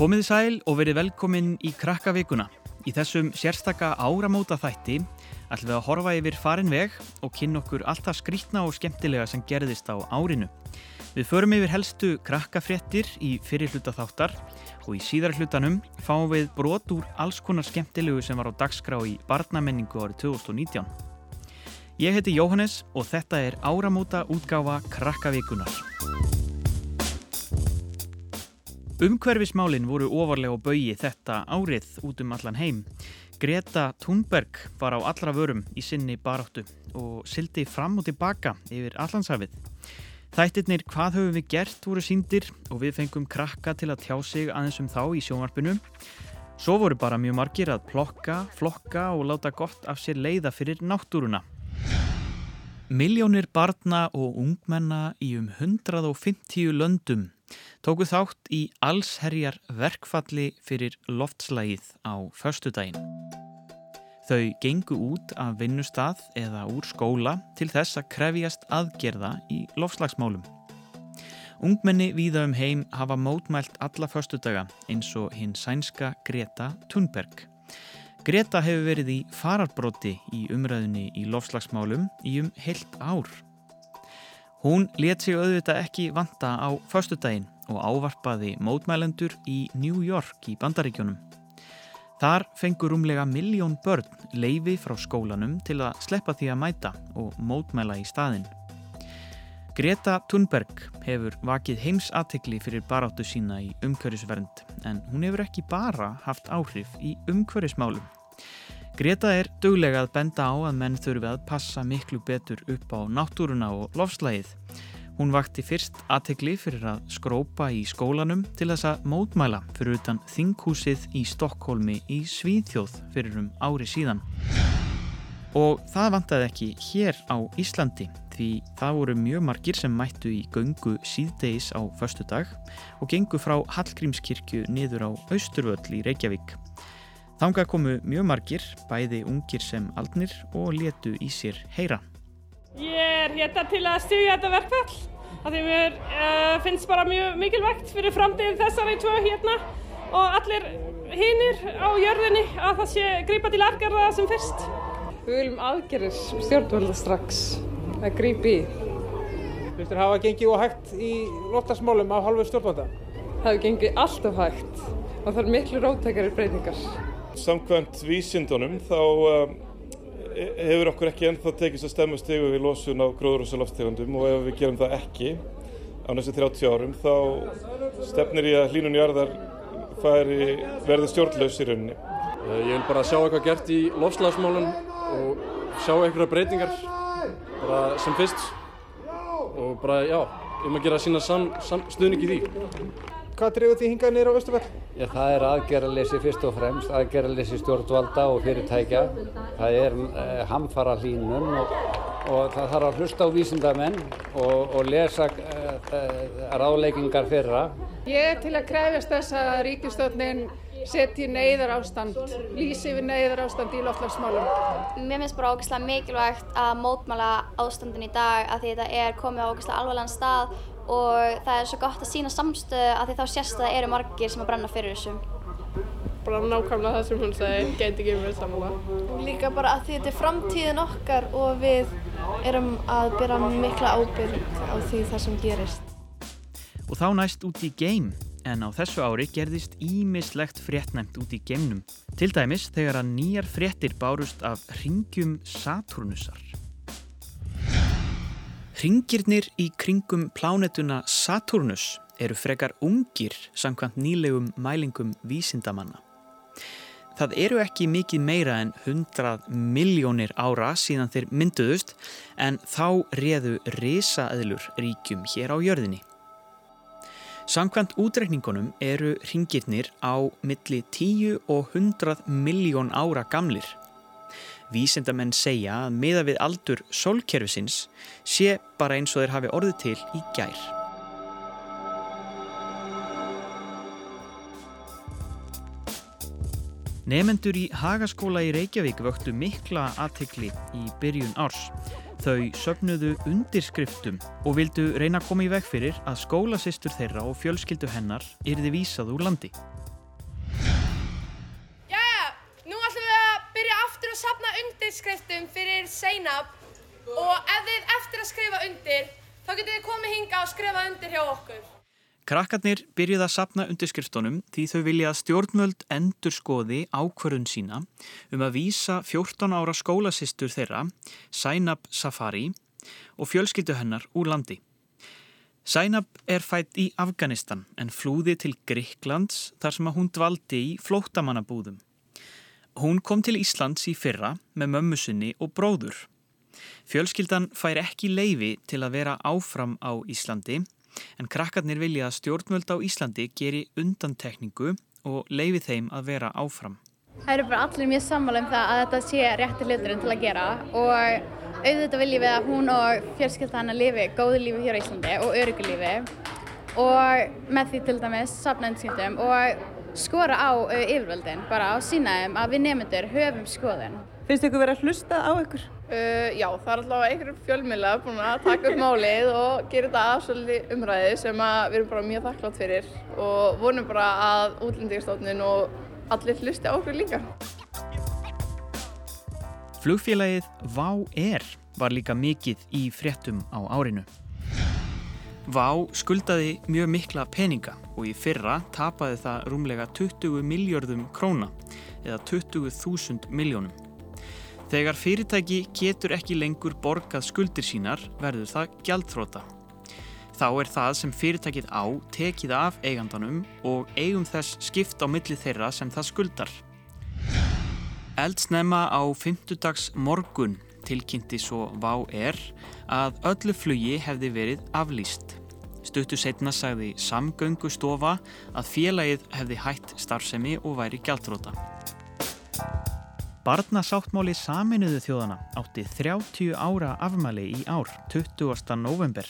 Komið sæl og verið velkomin í krakkavíkuna. Í þessum sérstaka áramóta þætti ætlum við að horfa yfir farin veg og kynna okkur alltaf skrítna og skemmtilega sem gerðist á árinu. Við förum yfir helstu krakkafréttir í fyrir hluta þáttar og í síðar hlutanum fáum við brot úr alls konar skemmtilegu sem var á dagskrá í barnamenningu árið 2019. Ég heiti Jóhannes og þetta er áramóta útgáfa krakkavíkunar. Umhverfismálinn voru ofarlega á baui þetta árið út um allan heim. Greta Thunberg var á allra vörum í sinni baráttu og sildi fram og tilbaka yfir allanshafið. Þættirnir Hvað höfum við gert voru síndir og við fengum krakka til að tjá sig aðeins um þá í sjónvarpinu. Svo voru bara mjög margir að plokka, flokka og láta gott af sér leiða fyrir náttúruna. Miljónir barna og ungmenna í um 150 löndum tóku þátt í allsherjar verkfalli fyrir loftslægið á förstudaginn. Þau gengu út af vinnustad eða úr skóla til þess að krefjast aðgerða í lofslagsmálum. Ungmenni víða um heim hafa mótmælt alla förstudaga eins og hinn sænska Greta Thunberg. Greta hefur verið í fararbróti í umræðinni í lofslagsmálum í um heilt ár. Hún let sig auðvitað ekki vanta á förstudaginn og ávarpaði mótmælendur í New York í bandaríkjónum. Þar fengur umlega miljón börn leifi frá skólanum til að sleppa því að mæta og mótmæla í staðin. Greta Thunberg hefur vakið heimsatikli fyrir baráttu sína í umhverfisvernd en hún hefur ekki bara haft áhrif í umhverfismálum. Greta er döglega að benda á að menn þurfi að passa miklu betur upp á náttúruna og lofslægið Hún vakti fyrst aðtegli fyrir að skrópa í skólanum til þess að mótmæla fyrir utan þinghúsið í Stokkólmi í Svíðþjóð fyrir um ári síðan. Og það vantaði ekki hér á Íslandi því það voru mjög margir sem mættu í göngu síðdeis á förstu dag og gengu frá Hallgrímskirkju niður á Austurvöll í Reykjavík. Þánga komu mjög margir, bæði ungir sem aldnir og letu í sér heyra. Ég er hérna til að stugja þetta verkfall af því mér uh, finnst bara mjög mikilvægt fyrir framtíðin þessari tvö hérna og allir hinnir á jörðinni að það sé grípa til aðgerða sem fyrst. Við viljum aðgerðir stjórnvölda strax að grípi í. Þú veist þér hafa gengið og hægt í loftasmálum af halvu stjórnvölda? Það hefur gengið alltaf hægt og það er miklu rótækari breytingar. Samkvæmt vísindunum þá uh, hefur okkur ekki ennþá tekist að stemma stegu við losun á gróðurhúsalofstegundum og ef við gerum það ekki á næstu 30 árum þá stefnir ég að hlínun jarðar færi verði stjórnlaus í rauninni. Eh, ég vil bara sjá eitthvað gert í lofslagsmálun og sjá eitthvað breytingar bara sem fyrst og bara já, um að gera sína stuðning í því. Hvað drefur því hingað neyra á Östufell? Já, það er aðgerralessi fyrst og fremst, aðgerralessi stjórnvalda og fyrirtækja. Það er eh, hamfara hlínun og, og það þarf að hlusta á vísindamenn og, og lesa eh, ráðleikingar fyrra. Ég er til að krefjast þess að ríkistöldnin setji neyðar ástand, lýsi við neyðar ástand í loftlagsmálum. Mér finnst bara ógeðslega mikilvægt að mótmála ástandin í dag að því þetta er komið á ógeðslega alvarlegan stað og það er svo gott að sína samstöðu að því þá sést að það eru margir sem að brenna fyrir þessu. Bara nákvæmlega það sem hún segi, geti ekki verið samanlega. Líka bara að því þetta er framtíðin okkar og við erum að byrja mikla ábyrg á því það sem gerist. Og þá næst út í geim, en á þessu ári gerðist ímislegt fréttnæmt út í geimnum. Til dæmis þegar að nýjar fréttir bárust af ringjum Saturnusar. Ringirnir í kringum plánetuna Saturnus eru frekar ungir samkvæmt nýlegum mælingum vísindamanna. Það eru ekki mikið meira en 100 miljónir ára síðan þeir mynduðust en þá réðu risaðlur ríkjum hér á jörðinni. Samkvæmt útrekningunum eru ringirnir á milli 10 og 100 miljón ára gamlir Vísendamenn segja að miða við aldur sólkerfisins sé bara eins og þeir hafi orðið til í gær. Nefendur í Hagaskóla í Reykjavík vöktu mikla aðtekli í byrjun árs. Þau söfnuðu undirskriftum og vildu reyna að koma í veg fyrir að skólasistur þeirra og fjölskyldu hennar yrði vísað úr landi. Undirskriftum fyrir Seinab og ef þið eftir að skrifa undir þá getið þið komið hinga og skrifa undir hjá okkur. Krakkarnir byrjuð að sapna undirskriftunum því þau vilja að stjórnmöld endur skoði ákvörðun sína um að vísa 14 ára skólasistur þeirra, Sainab Safari og fjölskyldu hennar úr landi. Sainab er fætt í Afganistan en flúði til Gríklands þar sem að hún dvaldi í flóttamannabúðum. Hún kom til Íslands í fyrra með mömmu sinni og bróður. Fjölskyldan fær ekki leifi til að vera áfram á Íslandi en krakkarnir vilja að stjórnvöld á Íslandi geri undantekningu og leifi þeim að vera áfram. Það eru bara allir mjög sammála um það að þetta sé rétti hluturinn til að gera og auðvitað viljum við að hún og fjölskylda hann að lifi góðu lífi hér á Íslandi og öryggu lífi og með því til dæmis safna undirskiptum og skora á yfirvöldin, bara á sínaðum að við nefnendur höfum skoðun. Finnst ykkur verið að hlusta á ykkur? Uh, já, það er alltaf einhverjum fjölmjöla búin að taka upp málið og gera þetta aðsvöldi umræði sem að við erum bara mjög þakklátt fyrir og vonum bara að útlendingastofnun og allir hlusti á okkur líka. Flugfélagið Vá Air var líka mikið í fréttum á árinu. Vá skuldaði mjög mikla peninga og í fyrra tapaði það rúmlega 20 miljardum króna eða 20.000 miljónum. Þegar fyrirtæki getur ekki lengur borgað skuldir sínar verður það gjaldþróta. Þá er það sem fyrirtækið á tekið af eigandanum og eigum þess skipt á milli þeirra sem það skuldar. Eldsnema á fymtudags morgun tilkynnti svo Vá er að öllu flugi hefði verið aflýst. Stuttu setna sagði Samgöngustofa að félagið hefði hætt starfsemi og væri gjaldróta. Barnasáttmáli saminuðu þjóðana átti 30 ára afmæli í ár, 20. november.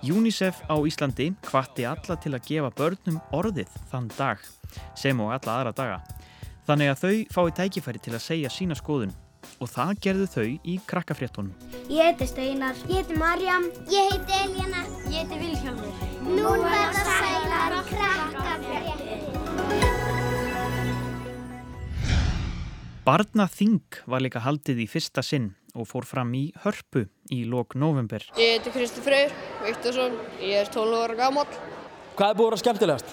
UNICEF á Íslandi hvatti alla til að gefa börnum orðið þann dag, sem og alla aðra daga. Þannig að þau fái tækifæri til að segja sína skoðun og það gerðu þau í krakkafréttunum. Ég heiti Steinar. Ég heiti Marjam. Ég heiti Eljana. Ég heiti Vilhjálmur. Nú verða sælar krakkafréttur. Barnaþing var líka haldið í fyrsta sinn og fór fram í hörpu í lok november. Ég heiti Kristi Freyr Viktorsson, ég er 12 ára gammal. Hvað er búið að skemmtilegast?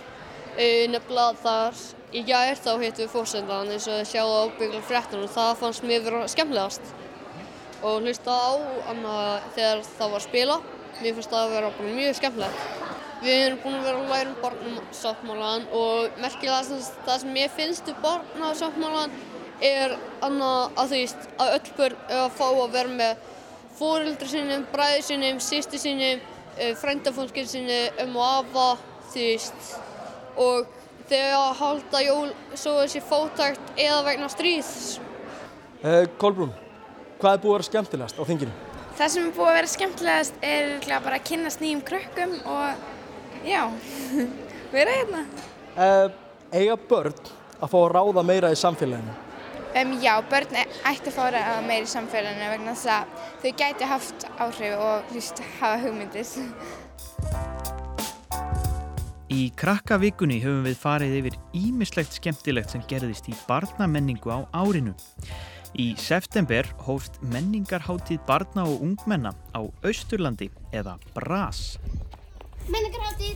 Nefnilega þar í gær þá hittum við fórsendan eins og sjáðu ábyggla fréttunum og það fannst mér vera skemmtilegast. Og hlusta á hana þegar það var að spila, mér finnst það að vera bara mjög skemmtilegt. Við erum búin að vera að læra um barnasáttmálan og merkilega það sem ég finnst um barnasáttmálan er annað að þú veist að öll börn að fá að vera með fórildri sinum, bræði sinum, sýsti sinum, frændafólkið sinum um og afa þú veist og þegar að halda jól svo þessi fótækt eða vegna stríðs. Uh, Kolbrún, hvað er búið að vera skemmtilegast á þinginu? Það sem er búið að vera skemmtilegast er bara að kynast nýjum krökkum og já, vera hérna. Uh, eiga börn að fá að ráða meira í samfélaginu? Um, já, börn ætti að fá að ráða meira í samfélaginu vegna þess að þau gæti haft áhrif og hlust hafa hugmyndis. Í krakkavíkunni höfum við farið yfir ímislegt skemmtilegt sem gerðist í barnamenningu á árinu. Í september hófst menningarháttíð barna og ungmenna á Austurlandi eða BRAS. Menningarháttíð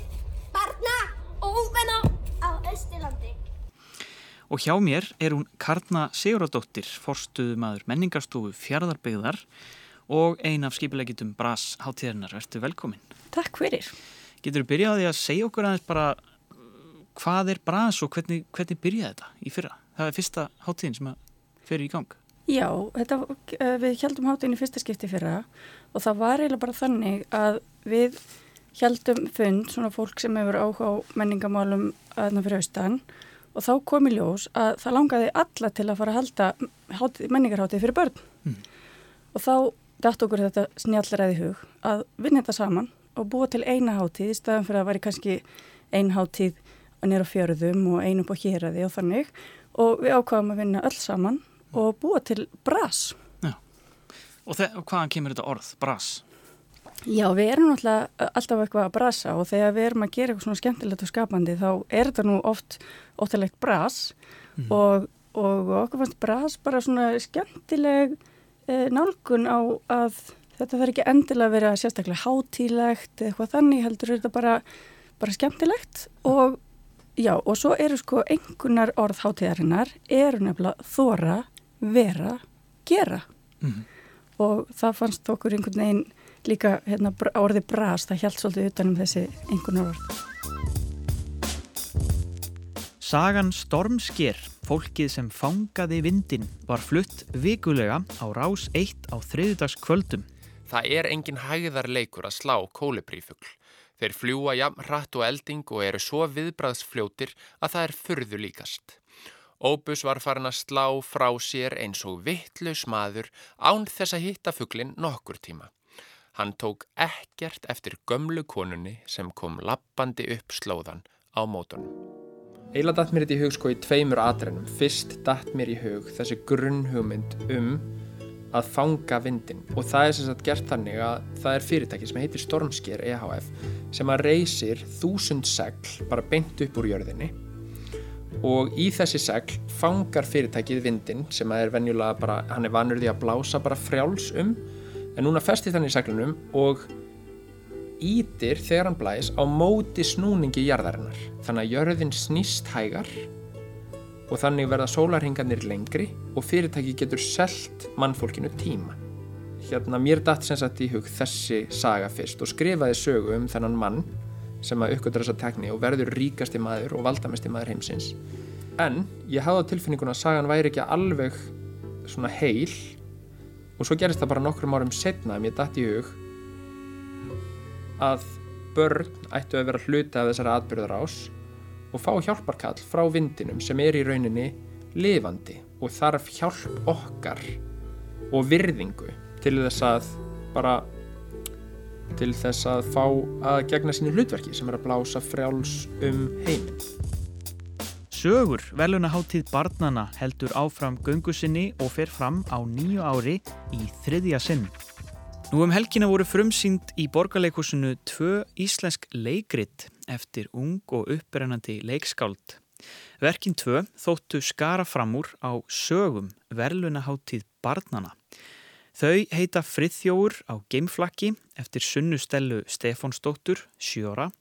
barna og ungmenna á Austurlandi. Og hjá mér er hún Karna Siguradóttir, forstuðumadur menningarstofu fjárðarbyggðar og ein af skipilegitum BRAS háttíðarinnar. Vertu velkomin. Takk fyrir. Getur þú byrjað á því að segja okkur aðeins bara hvað er BRAS og hvernig, hvernig byrjaði þetta í fyrra? Það er fyrsta háttíðin sem fyrir í gang. Já, þetta, við heldum háttíðin í fyrsta skipti fyrra og það var eiginlega bara þannig að við heldum fund, svona fólk sem hefur áhuga á menningamálum aðna fyrir austan og þá kom í ljós að það langaði alla til að fara að halda menningarháttið fyrir börn mm. og þá dætt okkur þetta snjallræði hug að vinna þetta saman og búa til eina hátíð í staðan fyrir að væri kannski ein hátíð nýra fjörðum og einu upp á héræði og þannig og við ákvaðum að vinna öll saman og búa til bras. Já, og, hvaðan kemur þetta orð, bras? Já, við erum alltaf eitthvað að brasa og þegar við erum að gera eitthvað svona skemmtilegt og skapandi þá er þetta nú oft óttalegt bras mm. og og okkur fannst bras bara svona skemmtileg eh, nálgun á að þetta þarf ekki endilega að vera sérstaklega hátílegt eða eitthvað þannig heldur þetta bara, bara skemmtilegt og já og svo eru sko einhvernar orð hátíðarinnar eru nefnilega þóra, vera, gera Mhm. og það fannst okkur einhvern veginn líka hérna, br- orðið bras, það held svolítið utanum þessi einhvernar orð. Sagan Stormsker, fólkið sem fangaði vindin, var flutt vikulega á rás 1 á þriðdags kvöldum. Það er engin hægðarleikur að slá kólibrífugl. Þeir fljúa jafn hratt og elding og eru svo viðbraðsfljótir að það er furðu líkast. Óbus var farin að slá frá sér eins og vittlaus maður án þess að hitta fuglin nokkur tíma. Hann tók ekkert eftir gömlu konunni sem kom lappandi upp slóðan á mótunum. Eila datt mér þetta í hug sko í tveimur atrennum. Fyrst datt mér í hug þessi grunnhugmynd um að fanga vindin og það er sem sagt gert þannig að það er fyrirtæki sem heitir Stormsker EHF sem að reysir þúsund segl bara beint upp úr jörðinni. Og í þessi segl fangar fyrirtækið vindin sem að er venjulega bara, hann er vanur því að blása bara frjáls um. En núna festir þannig seglunum og ítir þegar hann blæs á móti snúningi jarðarinnar. Þannig að jörðin snýst hægar og þannig verða sólarhingarnir lengri og fyrirtæki getur selt mannfólkinu tíma. Hérna mér datt sem sagt í hug þessi saga fyrst og skrifaði sögu um þennan mann sem að uppgötur þessa tekni og verður ríkasti maður og valdamesti maður heimsins. En ég hafði á tilfinninguna að sagan væri ekki alveg svona heil og svo gerist það bara nokkrum árum setna að mér datt í hug að börn ættu að vera hluti af þessari atbyrðarás og fá hjálparkall frá vindinum sem er í rauninni lifandi og þarf hjálp okkar og virðingu til þess að bara til þess að fá að gegna sínu hlutverki sem er að blása frjáls um heiminn. Sögur velunaháttíð barnana heldur áfram göngu sinni og fer fram á nýju ári í þriðja sinn. Nú um helgina voru frumsýnd í borgarleikusinu tvö íslensk leikrit eftir ung og upprennandi leikskáld. Verkin tvö þóttu skara fram úr á sögum verðlunaháttíð barnana. Þau heita Friðþjóur á geimflakki eftir Sunnustellu Stefánsdóttur, sjóra,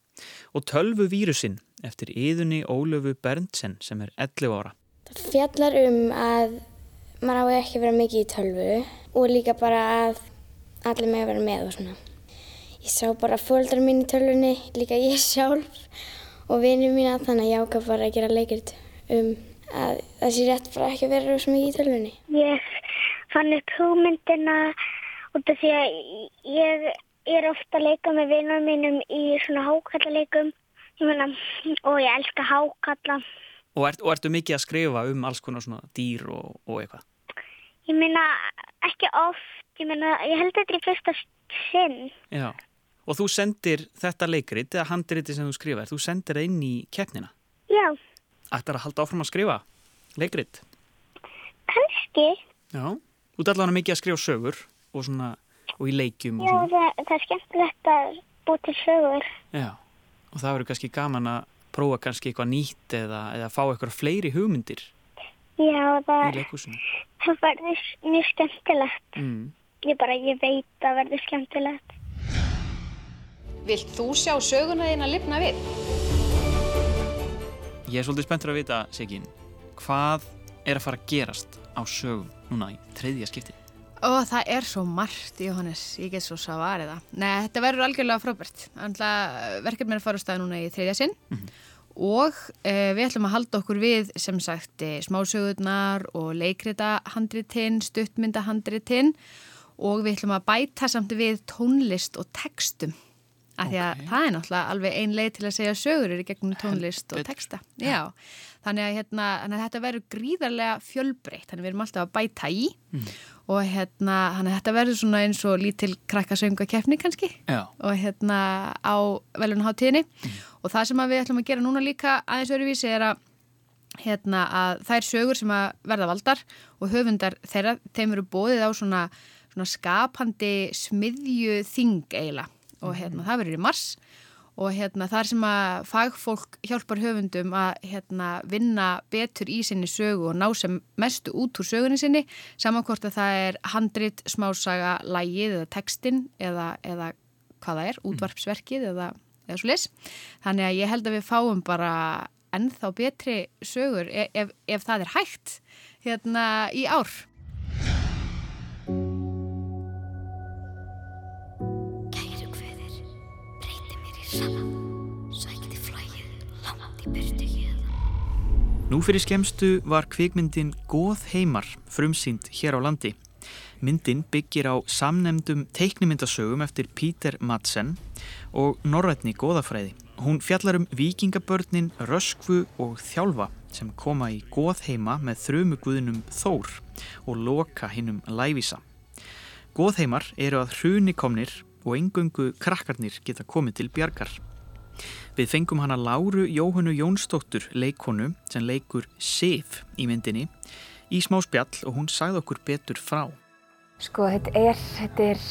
og Tölvu vírusinn eftir Íðunni Ólöfu Berntsen sem er 11 ára. Það fjallar um að maður á ekki að vera mikið í tölvu og líka bara að allir með að vera með og svona. Ég sá bara fóldrar mín í tölvunni, líka ég sjálf og vinið mína þannig að ég ákvað bara að gera leikrit um að það sé rétt bara ekki að vera svo mikið í tölvunni. Ég fann upp hugmyndina út af því að ég er ofta að leika með vinnum mínum í svona hákallaleikum og ég elska hákalla. Og, ert, og ertu mikið að skrifa um alls konar svona dýr og, og eitthvað? Ég meina ekki oft, ég meina ég held þetta í fyrsta sinn. Já. Og þú sendir þetta leikrit eða handriti sem þú skrifar, þú sendir það inn í keppnina. Já, Ætlar að halda áfram að skrifa leikrit? kannski. Já. Þú ert allavega mikið að skrifa sögur og svona, og í leikjum og Já, svona. það, það er skemmtilegt að búa til sögur. Já. Og það verður kannski gaman að prófa kannski eitthvað nýtt eða, eða fá eitthvað fleiri hugmyndir Já, í það, leikhúsinu. það verður mjög skemmtilegt. Mm. Ég bara, ég veit að það verður skemmtilegt. Vilt þú sjá söguna þín að lifna við? Ég er svolítið spenntur að vita, Sigyn, hvað er að fara að gerast á sögum núna í þriðja skipti? Og það er svo margt, Jóhannes, ég get svo svarið það. Nei, þetta verður algjörlega frábært. Verkefni er að fara á stað núna í þriðja sinn og e, við ætlum að halda okkur við sem sagt e, smásögurnar og leikrita handritinn, stuttmynda handritinn og við ætlum að bæta samt við tónlist og textum. Af því að það er náttúrulega alveg ein leið til að segja sögur er í gegnum tónlist og texta. Já, þannig að, hérna, þetta verður gríðarlega fjölbreytt, þannig að við erum alltaf að bæta í. Og hérna, þetta verður svona eins og lítil krakkasöngakefni kannski. Já. og hérna á velunaháttíðinni og það sem við ætlum að gera núna líka aðeins öruvísi er að hérna að þær sögur sem að verða valdar og höfundar þeirra, þeim eru bóðið á svona, svona skapandi smiðju þing eiginlega og hérna það verður í mars og hérna þar sem að fagfólk hjálpar höfundum að hérna vinna betur í sinni sögu og ná sem mestu út úr sögunni sinni samankort að það er handrit, smásaga, lægið eða textin eða, eða hvað það er, útvarpsverkið eða, eða svo lis. Þannig að ég held að við fáum bara ennþá betri sögur ef, ef, ef það er hægt hérna í ár. Nú fyrir skemstu var kvikmyndin Góð heimar frumsýnd hér á landi. Myndin byggir á samnemdum teiknimyndasögum eftir Píter Madsen og Norrætni góðafræði. Hún fjallar um vikingabörnin Röskvu og Þjálfa sem koma í góð heima með þrumuguðinum Þór og loka hinnum Lævísa. Góðheimar eru að hruni komnir og engöngu krakkarnir geta komið til bjargar. Við fengum hana Láru Jóhannu Jónsdóttur leikonu sem leikur Sif í myndinni í smá spjall og hún sagði okkur betur frá. Sko þetta er, þetta er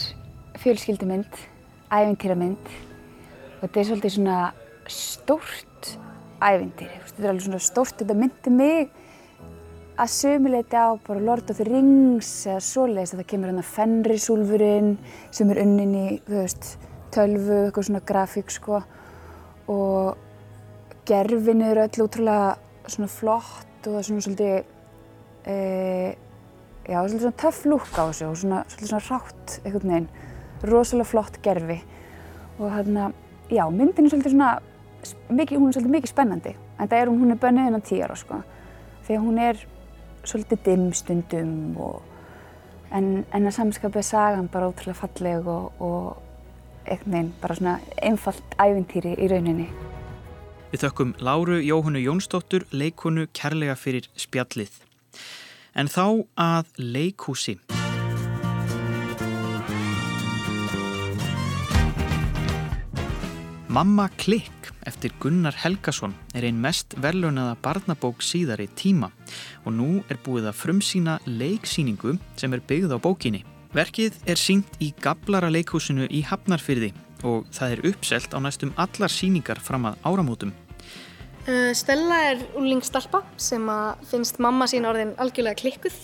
fjölskyldumynd, ævintýramynd og þetta er svolítið svona stórt ævintýri. Þetta er alveg svona stórt, þetta myndi mig að sömuleiti á bara Lord of the Rings eða svoleiðis að það kemur hann að Fenrisúlfurinn sem er unnin í, þú veist, tölvu, eitthvað svona grafík sko og gerfin eru öll útrúlega svona flott og það er svona svolítið e, já, svolítið svona töff lúk á þessu og svona, svolítið svona rátt einhvern veginn, rosalega flott gerfi. Og hérna, já, myndin er svolítið svona, mikið, hún er svolítið mikið spennandi. En það er hún, hún er bönnuð innan tíu ára sko. Því að hún er svolítið dimm stundum og en, en að samskapið sagan bara ótrúlega falleg og, og veginn bara svona einfalt ævintýri í rauninni. Við þökkum Láru Jóhannu Jónsdóttur leikonu kærlega fyrir spjallið. En þá að leikhúsi. Mamma Klikk eftir Gunnar Helgason er einn mest verðlunaða barnabók síðari tíma og nú er búið að frumsýna leiksýningu sem er byggð á bókinni. Verkið er sínt í Gablara leikhúsinu í Hafnarfyrði og það er uppselt á næstum allar síningar fram að áramótum. Uh, Stella er úlingsstalpa sem finnst mamma sín orðin algjörlega klikkuð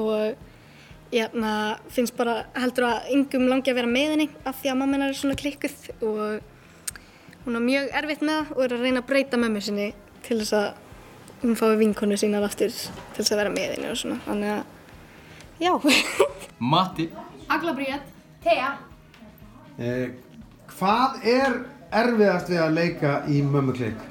og jæna, finnst bara heldur að yngum langi að vera með henni af því að mamma hennar er svona klikkuð og hún er mjög erfitt með það og er að reyna að breyta mömmu sinni til þess að hún fái vinkonu sínar aftur til þess að vera með henni og svona. Já. Matti. Agla Bríett. Thea. Eh, hvað er erfiðast við að leika í mömmukleik?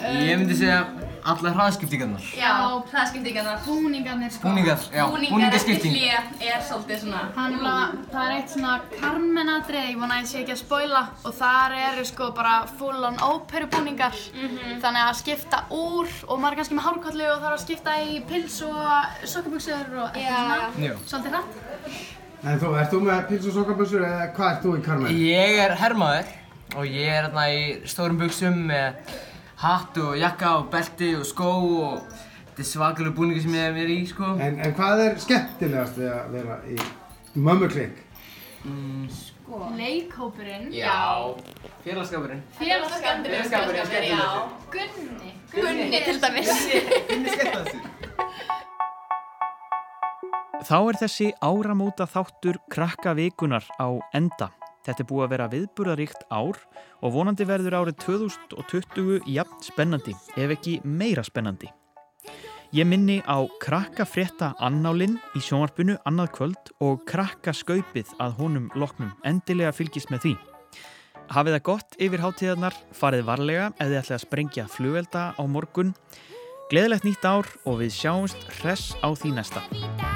Ég myndi segja allar hraðskiptingarnar. Já, hraðskiptingarnar. Búningarnir sko. Búningar, já, búningaskipting. Búningar eftir hlið er svolítið svona. Þannig að það er eitt svona Carmen-atrið, ég vona að ég sé ekki að spoila og þar eru sko bara full on óperubúningar Mhm. þannig að skipta úr og maður er kannski með hárkollu og þarf að skipta í pils og sokkabuxur og eitthvað svona, Já. svolítið hratt. En þú, ert þú með pils og sokkabössur eða hvað ert þú í Carmen? Ég er herrmaður og ég er hérna í stórum buksum með hatt og jakka og belti og skó og þetta er svakalega búningur sem ég hef verið í sko. En, en hvað er skemmtilegast við að vera í mömmukleik? Mm, Sko. Leikhópurinn. já, félagskapurinn. Félagskapurinn. Félagskapurinn er skemmtilegur. Gunni. Gunni til dæmis. Gunni skemmtilegast. Þá er þessi áramóta þáttur krakka vikunar á enda. Þetta er búið að vera viðburðaríkt ár og vonandi verður árið 2020 jafn spennandi, ef ekki meira spennandi. Ég minni á krakka frétta annálinn í sjónvarpinu annað kvöld og krakka skaupið að honum loknum endilega fylgist með því. Hafið það gott yfir hátíðarnar, farið varlega þið ætlið að sprengja flugvelda á morgun. Gleðilegt nýtt ár og við sjáumst hress á því næsta.